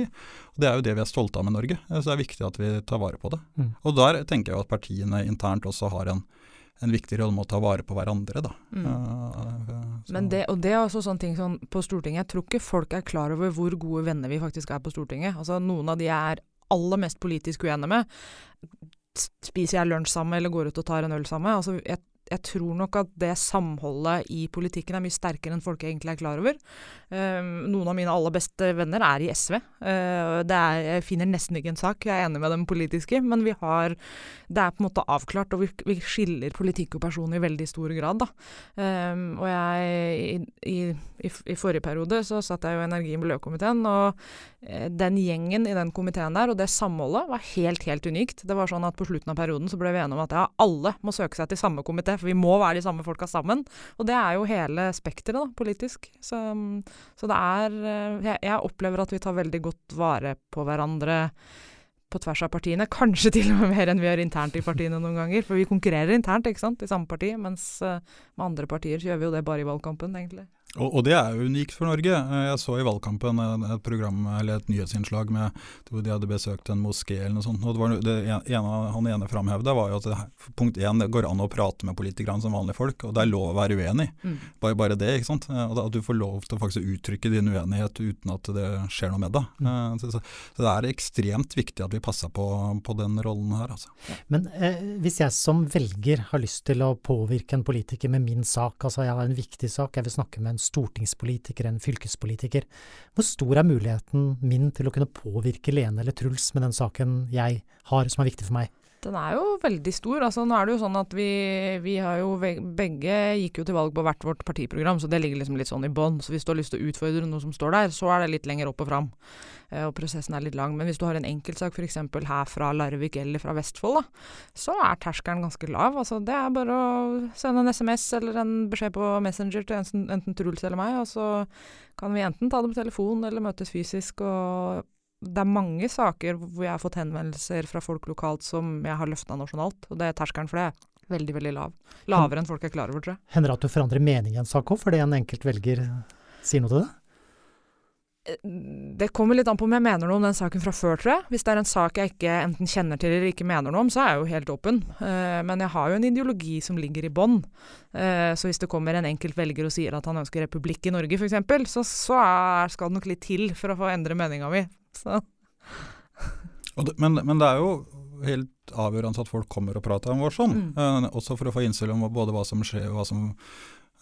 Og det er jo det vi er stolte av med Norge. Så det er viktig at vi tar vare på det. Mm. Og der tenker jeg at partiene internt også har en, en viktig rolle med å ta vare på hverandre. Da. Mm. Uh, Men det, og det er også sånne ting sånn på Stortinget. Jeg tror ikke folk er klar over hvor gode venner vi faktisk er på Stortinget. Altså Noen av de er aller mest politisk uenig med, spiser jeg lunsj sammen eller går ut og tar en øl sammen. Altså, jeg, jeg tror nok at det samholdet i politikken er mye sterkere enn folk egentlig er klar over. Um, noen av mine aller beste venner er i SV. Uh, er, jeg finner nesten ikke en sak, jeg er enig med dem politiske, men vi har Det er på en måte avklart, og vi, vi skiller politikk og person i veldig stor grad, da. Um, og jeg i, i, i, forrige periode så satt jeg jo i energi- og miljøkomiteen, og uh, den gjengen i den komiteen der, og det samholdet, var helt, helt unikt. Det var sånn at på slutten av perioden så ble vi enige om at ja, alle må søke seg til samme komité for vi må være de samme folka sammen. Og det er jo hele spekteret, politisk. Så, så det er eh, jeg, jeg, opplever at vi tar veldig godt vare på hverandre på tvers av partiene. Kanskje til og med mer enn vi gjør internt i partiene noen ganger. For vi konkurrerer internt, ikke sant, i samme parti. Mens uh, med andre partier så gjør vi jo det bare i valgkampen, egentlig. Og, det er jo unikt for Norge. Eh, jeg så i valgkampen et program, eller et nyhetsinnslag med, hvor de hadde besøkt en moské eller noe sånt. og det var det ene, Han ene framhevde var jo at det, punkt én, det går an å prate med politikerne som vanlige folk, og det er lov å være uenig. Mm. Bare, bare, det. ikke sant? Og At du får lov til å faktisk uttrykke din uenighet uten at det skjer noe med deg. Mm. Eh, så, så, så, det er ekstremt viktig at vi passer på, på den rollen her. Altså. Men eh, hvis jeg som velger har lyst til å påvirke en politiker med min sak, altså jeg har en viktig sak, jeg vil snakke med en stortingspolitiker, en fylkespolitiker. Hvor stor er muligheten min til å kunne påvirke Lene eller Truls med den saken jeg har som er viktig for meg? Den er jo veldig stor. altså Nå er det jo sånn at vi, vi har jo begge gikk jo til valg på hvert vårt partiprogram, så det ligger liksom litt sånn i bånn. Så hvis du har lyst til å utfordre noe som står der, så er det litt lenger opp og fram. Eh, og prosessen er litt lang. Men hvis du har en enkeltsak f.eks. her fra Larvik eller fra Vestfold, da, så er terskelen ganske lav. Altså det er bare å sende en SMS eller en beskjed på Messenger til enten, Truls eller meg, og så kan vi enten ta det på telefon eller møtes fysisk. og det er mange saker hvor jeg har fått henvendelser fra folk lokalt som jeg har løfta nasjonalt, og det er terskelen for det er veldig, veldig lav. Lavere enn folk er klar over, tror jeg. Hender det at du forandrer mening i en sak òg, fordi en enkelt velger sier noe til det? Det kommer litt an på om jeg mener noe om den saken fra før, tror jeg. Hvis det er en sak jeg ikke enten kjenner til eller ikke mener noe om, så er jeg jo helt åpen. Uh, men jeg har jo en ideologi som ligger i bånn. Så hvis det kommer en enkelt velger og sier at han ønsker republikk i Norge, f.eks., så, så skal det nok litt til for å få endre meninga mi. Det, men, men, det er jo helt avgjørende at folk kommer og prater om vår sånn. Mm. Uh, også for å få innspill om både hva som skjer hva som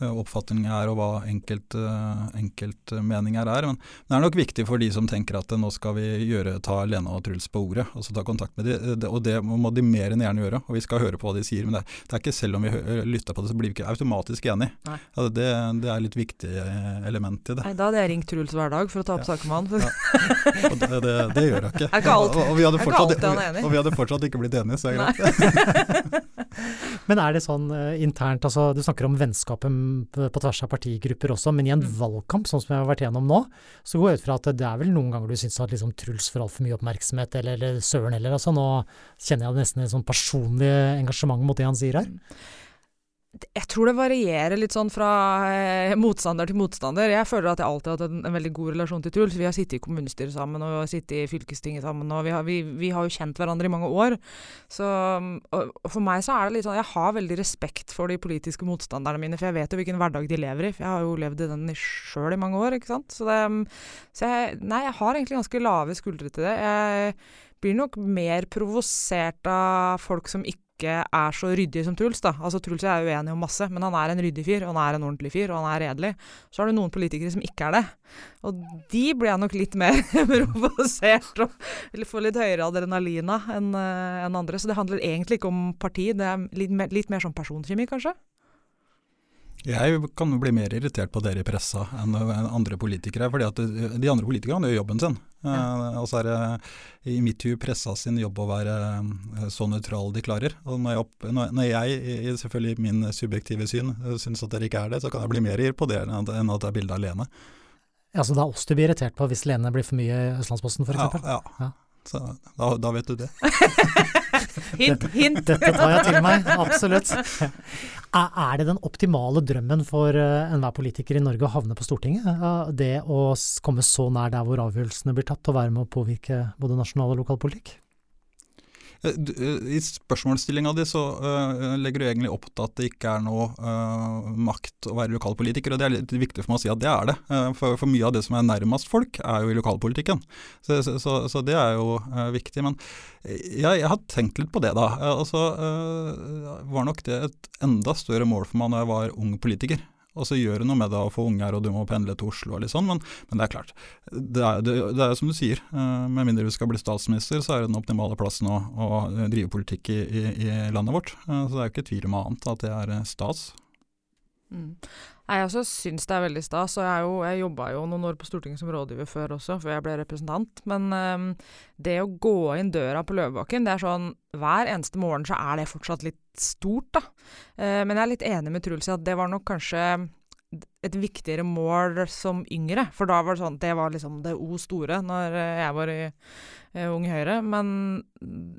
Eh, oppfatning er, og hva enkeltmeninger eh, er. Men det er nok viktig for de som tenker at nå skal vi gjøre, ta Lena og Truls på ordet, altså ta kontakt med dem. Og det må de mer enn gjerne gjøre, og vi skal høre på hva de sier. Men det er, det er ikke selv om vi lytter på det, så blir vi ikke automatisk enig. Altså det, det, er litt viktig eh, element i det. Nei, da hadde jeg ringt Truls hver dag for å ta opp ja. saken med han. Ja. Og det, det, det, gjør jeg ikke. Er ikke alt, og, og, vi hadde fortsatt, og vi hadde fortsatt ikke blitt enige, så er det greit. Men er det sånn internt, altså du snakker om vennskapet på tvers av partigrupper også, men i en mm. valgkamp sånn som jeg har vært gjennom nå, så går jeg ut fra at det er vel noen ganger du syns at liksom Truls får altfor mye oppmerksomhet, eller, eller Søren eller altså. Nå kjenner jeg nesten et sånn personlig engasjement mot det han sier her. Mm. Jeg tror det varierer litt sånn fra eh, motstander til motstander. Jeg føler at jeg alltid har hatt en, en veldig god relasjon til Truls. Vi har sittet i kommunestyret sammen og vi har sittet i fylkestinget sammen. og vi har, vi, vi har, jo kjent hverandre i mange år. Så For meg så er det litt sånn Jeg har veldig respekt for de politiske motstanderne mine, for jeg vet jo hvilken hverdag de lever i. For jeg har jo levd i den sjøl i mange år, ikke sant. Så, det, så jeg, nei, jeg har egentlig ganske lave skuldre til det. Jeg blir nok mer provosert av folk som ikke ikke er så ryddig som Truls. da. Altså Truls er jo uenig om masse, men han er en ryddig fyr, og han er en ordentlig fyr, og han er redelig. Så har du noen politikere som ikke er det. Og de blir jeg nok litt mer provosert og får litt høyere adrenalina enn uh, en andre. Så det handler egentlig ikke om parti, det er litt, litt mer som personkjemi, kanskje. Jeg kan jo bli mer irritert på dere i pressa enn andre politikere. fordi at De andre politikerne gjør jobben sin. Ja. Og så er det i mitt hue pressa sin jobb å være så nøytral de klarer. Og når jeg, opp, når, jeg selvfølgelig min subjektive syn, syns at dere ikke er det, så kan jeg bli mer irritert på det at, enn at det er bilde av Lene. Ja, Så det er oss du blir irritert på hvis Lene blir for mye i Østlandsposten f.eks.? Ja, ja. ja. Så da, da vet du det. hint, hint. Dette tar jeg til meg, absolutt. Er det den optimale drømmen for eh, enhver politiker i Norge å havne på Stortinget? Det å komme så nær der hvor avgjørelsene blir tatt, og være med å påvirke både nasjonal og lokal politikk? I spørsmålsstillinga di så uh, legger du egentlig opp til at det ikke er noe makt å være lokalpolitiker, og det er litt viktig for meg å si at det er det. For, for, mye av det som er nærmest folk, er jo i lokalpolitikken. Så, så, så, det er jo viktig. Men jeg, jeg, har tenkt litt på det, da. Og så var nok det et enda større mål for meg når jeg var ung politiker og så gjør det noe med det å få unger, og du må pendle til Oslo og litt sånn, men, men det er klart. Det er, er som du sier, uh, med mindre du skal bli statsminister, så er det den optimale plassen å, å drive politikk i, i, i, landet vårt. Uh, så det er jo ikke tvil om annet at det er stas. Mm. Jeg også syns det er veldig stas, og jeg, jeg jobba jo noen år på Stortinget som rådgiver før også, før jeg ble representant. Men um, det å gå inn døra på Løvebakken, det er sånn hver eneste morgen så er det fortsatt litt stort, da. Uh, men jeg er litt enig med Truls i at det var nok kanskje et viktigere mål som yngre. For da var det sånn Det var liksom det O store når jeg var i uh, Ung Høyre. Men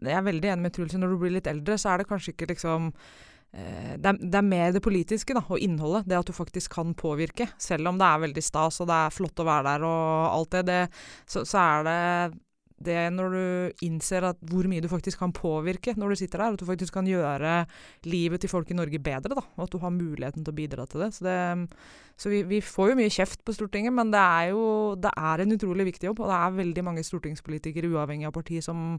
jeg er veldig enig med Truls når du blir litt eldre, så er det kanskje ikke liksom det er, det er, mer det politiske da, og innholdet. Det at du faktisk kan påvirke. Selv om det er veldig stas og det er flott å være der og alt det, det så, så, er det det når du innser at hvor mye du faktisk kan påvirke når du sitter der. At du faktisk kan gjøre livet til folk i Norge bedre. da, Og at du har muligheten til å bidra til det. Så, det, så vi, vi, får jo mye kjeft på Stortinget, men det er jo det er en utrolig viktig jobb. Og det er veldig mange stortingspolitikere, uavhengig av parti, som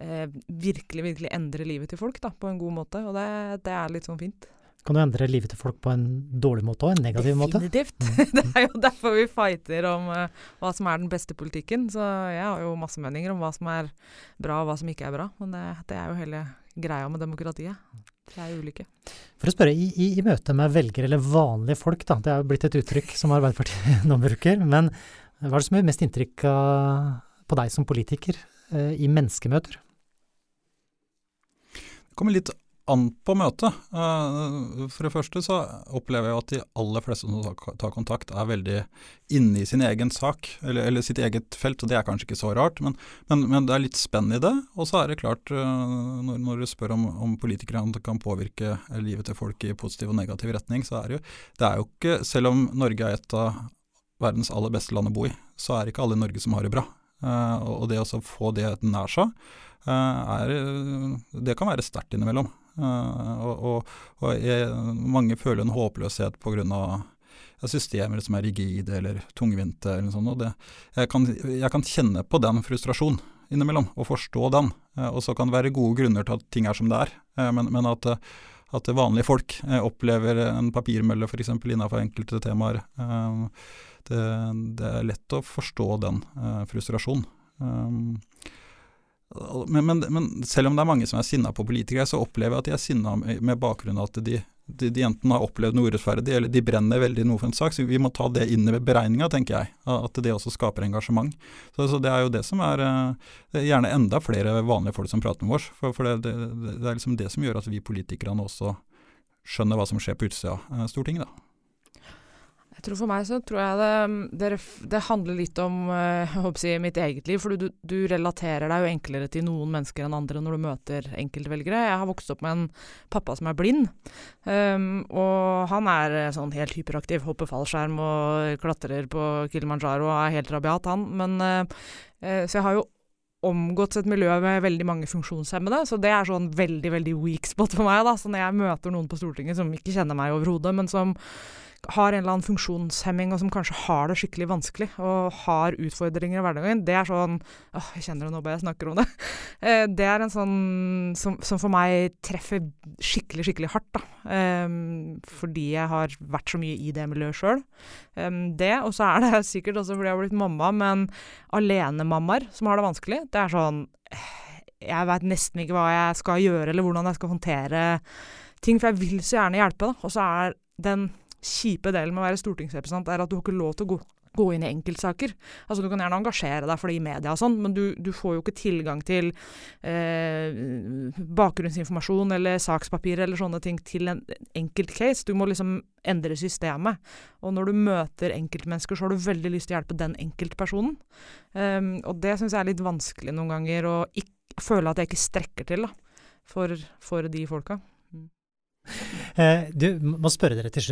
eh, virkelig, virkelig endre livet til folk da, på en god måte. Og det, det, er litt sånn fint. Kan du endre livet til folk på en dårlig måte og en negativ måte? Definitivt. Mm. det er jo derfor vi fighter om uh, hva som er den beste politikken. Så jeg har jo masse meninger om hva som er bra og hva som ikke er bra. Men det, det er jo hele greia med demokratiet. Det er ulike. For å spørre, i, i, i møte med velgere eller vanlige folk, da, det er jo blitt et uttrykk som Arbeiderpartiet nå bruker, men hva er det som gjør mest inntrykk på deg som politiker eh, i menneskemøter? Kommer litt an på møtet. Eh, for det første så opplever jeg at de aller fleste som tar kontakt, er veldig inne i sin egen sak, eller, eller sitt eget felt, og det er kanskje ikke så rart, men, men, men det er litt spenn i det. Og så er det klart, eh, når, når du spør om, om politikerne kan påvirke livet til folk i positiv og negativ retning, så er det jo det er jo ikke Selv om Norge er et av verdens aller beste land å bo i, så er det ikke alle i Norge som har det bra. Uh, og det å få det nær seg, Eh, er, det kan være sterkt innimellom. Eh, og, og, og jeg, mange føler en håpløshet pga. systemer som er rigide eller tungvinte. Eller sånt, og det, jeg, kan, jeg, kan, kjenne på den frustrasjonen innimellom, og forstå den. Eh, og så kan det være gode grunner til at ting er som det er, men, men at, at vanlige folk opplever en papirmølle f.eks. innenfor enkelte temaer. Det, det, er lett å forstå den frustrasjonen. Men, men, men, selv om det er mange som er sinna på politikere, så opplever jeg at de er sinna med bakgrunn av at de, de, de, enten har opplevd noe urettferdig, eller de brenner veldig noe for en sak. Så vi må ta det inn i beregninga, tenker jeg. At det også skaper engasjement. Så, så det er jo det som er, det er gjerne enda flere vanlige folk som prater med oss. For, for det, det, det, er liksom det som gjør at vi politikerne også skjønner hva som skjer på utsida av Stortinget, da. Jeg tror For meg så tror jeg det, det, det handler litt om jeg, si, mitt eget liv. For du, du, relaterer deg jo enklere til noen mennesker enn andre når du møter enkeltvelgere. Jeg har vokst opp med en pappa som er blind. Um, og han er eh, sånn helt hyperaktiv. Hopper fallskjerm og klatrer på Kilimanjaro og er helt rabiat, han. Men, uh, så jeg har jo omgått et miljø med veldig mange funksjonshemmede, så det er sånn veldig veldig weak spot for meg. da, Så når jeg møter noen på Stortinget som ikke kjenner meg overhodet, men som har en eller annen funksjonshemming og som kanskje har det skikkelig vanskelig og har utfordringer i hverdagen, det er sånn åh, Jeg kjenner det nå bare jeg snakker om det. Eh, det er en sånn som, som, for meg treffer skikkelig, skikkelig hardt, da. Um, fordi jeg har vært så mye i det miljøet sjøl. Um, det, og så er det sikkert også fordi jeg har blitt mamma, men alenemammaer som har det vanskelig, det er sånn Jeg veit nesten ikke hva jeg skal gjøre, eller hvordan jeg skal håndtere ting, for jeg vil så gjerne hjelpe, da. Og så er den kjipe delen med å være stortingsrepresentant er at du har ikke lov til å gå, gå inn i enkeltsaker. Altså Du kan gjerne engasjere deg for det i media og sånn, men du, du, får jo ikke tilgang til eh, bakgrunnsinformasjon eller sakspapirer eller sånne ting til en enkelt case. Du må liksom endre systemet. Og når du møter enkeltmennesker, så har du veldig lyst til å hjelpe den enkeltpersonen. Um, og det syns jeg er litt vanskelig noen ganger, å føle at jeg ikke strekker til da, for, for de folka. Eh, du, må spørre dere til,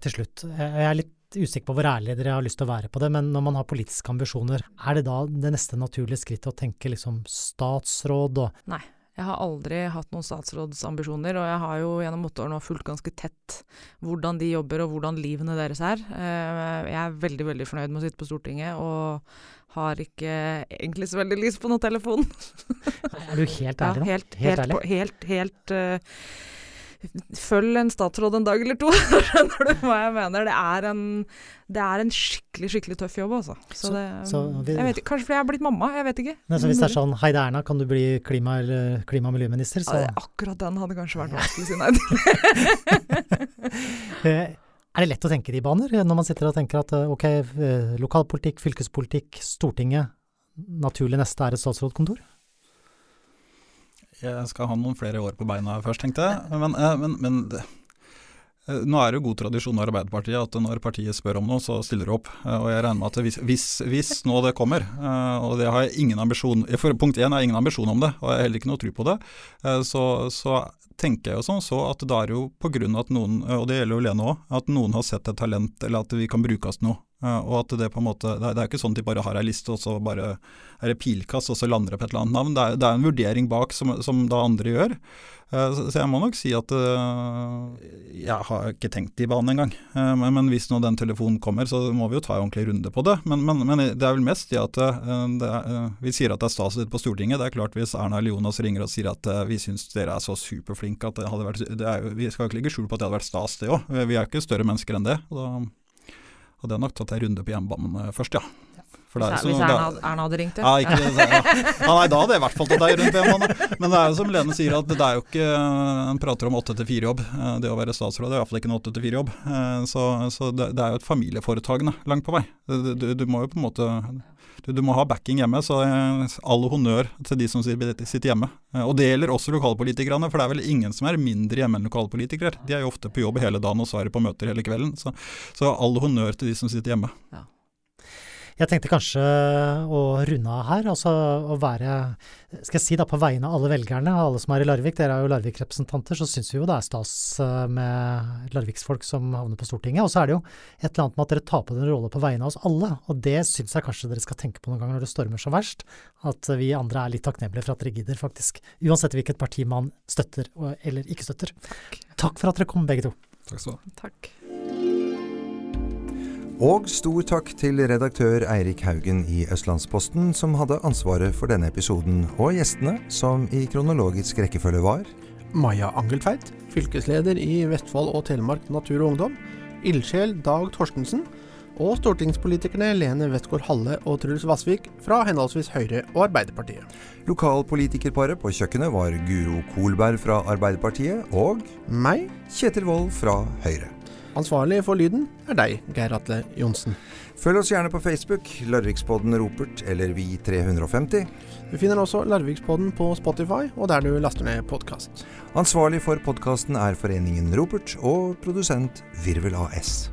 til, slutt. Jeg er litt usikker på hvor ærlig dere har lyst til å være på det, men når man har politiske ambisjoner, er det da det neste naturlige skrittet å tenke liksom statsråd og Nei. Jeg har aldri hatt noen statsrådsambisjoner, og jeg har jo gjennom åtte år nå fulgt ganske tett hvordan de jobber og hvordan livene deres er. Eh, jeg er veldig, veldig fornøyd med å sitte på Stortinget, og har ikke egentlig så veldig lyst på noen telefon. er du helt ærlig nå? Ja, helt, helt, helt, helt, helt uh, Følg en statsråd en dag eller to, skjønner du hva jeg mener. Det er en, det er en skikkelig skikkelig tøff jobb, altså. Så det, så vi, jeg vet, kanskje fordi jeg har blitt mamma, jeg vet ikke. Nei, så hvis det er sånn Heide Erna, kan du bli klima- eller klima- og miljøminister? Så. Ja, akkurat den hadde kanskje vært vanskelig å si nei til. Eh, er det lett å tenke de baner, når man sitter og tenker at eh, ok, eh, lokalpolitikk, fylkespolitikk, Stortinget, naturlig neste er et statsrådkontor? Jeg skal ha noen flere år på beina først, tenkte jeg. Men, eh, men, men nå er det jo god tradisjon i Arbeiderpartiet at når partiet spør om noe, så stiller det opp. Og jeg regner med at hvis, hvis, hvis nå det kommer, og det har jeg ingen ambisjon For punkt én har ingen ambisjon om det, og jeg har heller ikke noe tro på det, så, så tenker jeg jo sånn så at det er jo på grunn av at noen, og det gjelder jo Lene òg, at noen har sett et talent, eller at vi kan brukes til noe. Og at det på en måte, det er jo ikke sånn at de bare har ei liste, og så bare er det pilkast, og så lander det på et eller annet navn. Det er, det er en vurdering bak som, som da andre gjør. Så jeg må nok si at jeg har ikke tenkt i banen engang. Men, men hvis nå den telefonen kommer, så må vi jo ta en ordentlig runde på det. Men, men, men det er vel mest i at er, vi sier at det er stas på Stortinget. Det er klart hvis Erna eller Jonas ringer og sier at vi syns dere er så superflinke at det hadde vært det er, Vi skal ikke legge skjul på at det hadde vært stas, det òg. Vi er ikke større mennesker enn det. Og det er nok tatt en runde på hjemmebane først, ja. Er, hvis Erna, Erna, hadde ringt, ja. ja, ikke, ja. ja nei, da hadde jeg i hvert fall tatt ei runde på hjemmebane. Men det er jo som Lene sier, at det er jo ikke En prater om åtte til fire-jobb. Det å være statsråd er iallfall ikke en åtte til fire-jobb. Så, så det, det, er jo et familieforetak langt på vei. Du, du, må jo på en måte du, du, må ha backing hjemme, så all honnør til de som sitter hjemme. Og det gjelder også lokalpolitikerne, for det er vel ingen som er mindre hjemme enn lokalpolitikere. De er jo ofte på jobb hele dagen og så er på møter hele kvelden. Så, så all honnør til de som sitter hjemme. Ja. Jeg tenkte kanskje å runde av her, altså å være Skal jeg si da på vegne av alle velgerne, alle som er i Larvik, dere er jo Larvik-representanter, så syns vi jo det er stas eh, med larviksfolk som havner på Stortinget. Og så er det jo et eller annet med at dere tar på dere en rolle på vegne av oss alle, og det syns jeg kanskje dere skal tenke på noen ganger når det stormer som verst. At vi andre er litt takknemlige for at dere gidder, faktisk. Uansett hvilket parti man støtter eller ikke støtter. Takk, Takk for at dere kom, begge to. Takk skal du ha. Takk. Og stor takk til redaktør Eirik Haugen i Østlandsposten, som hadde ansvaret for denne episoden, og gjestene, som i kronologisk rekkefølge var Maja Angeltveit, fylkesleder i Vestfold og Telemark Natur og Ungdom, ildsjel Dag Torstensen, og stortingspolitikerne Lene Westgård Halle og Truls Vassvik fra henholdsvis Høyre og Arbeiderpartiet. Lokalpolitikerparet på kjøkkenet var Guro Kolberg fra Arbeiderpartiet og meg, Kjetil Wold fra Høyre. Ansvarlig for lyden er deg, Geir Atle Johnsen. Følg oss gjerne på Facebook, Larvikspodden Ropert eller Vi350. Du finner også Larvikspodden på Spotify og der du laster ned podkast. Ansvarlig for podkasten er Foreningen Ropert og produsent Virvel AS.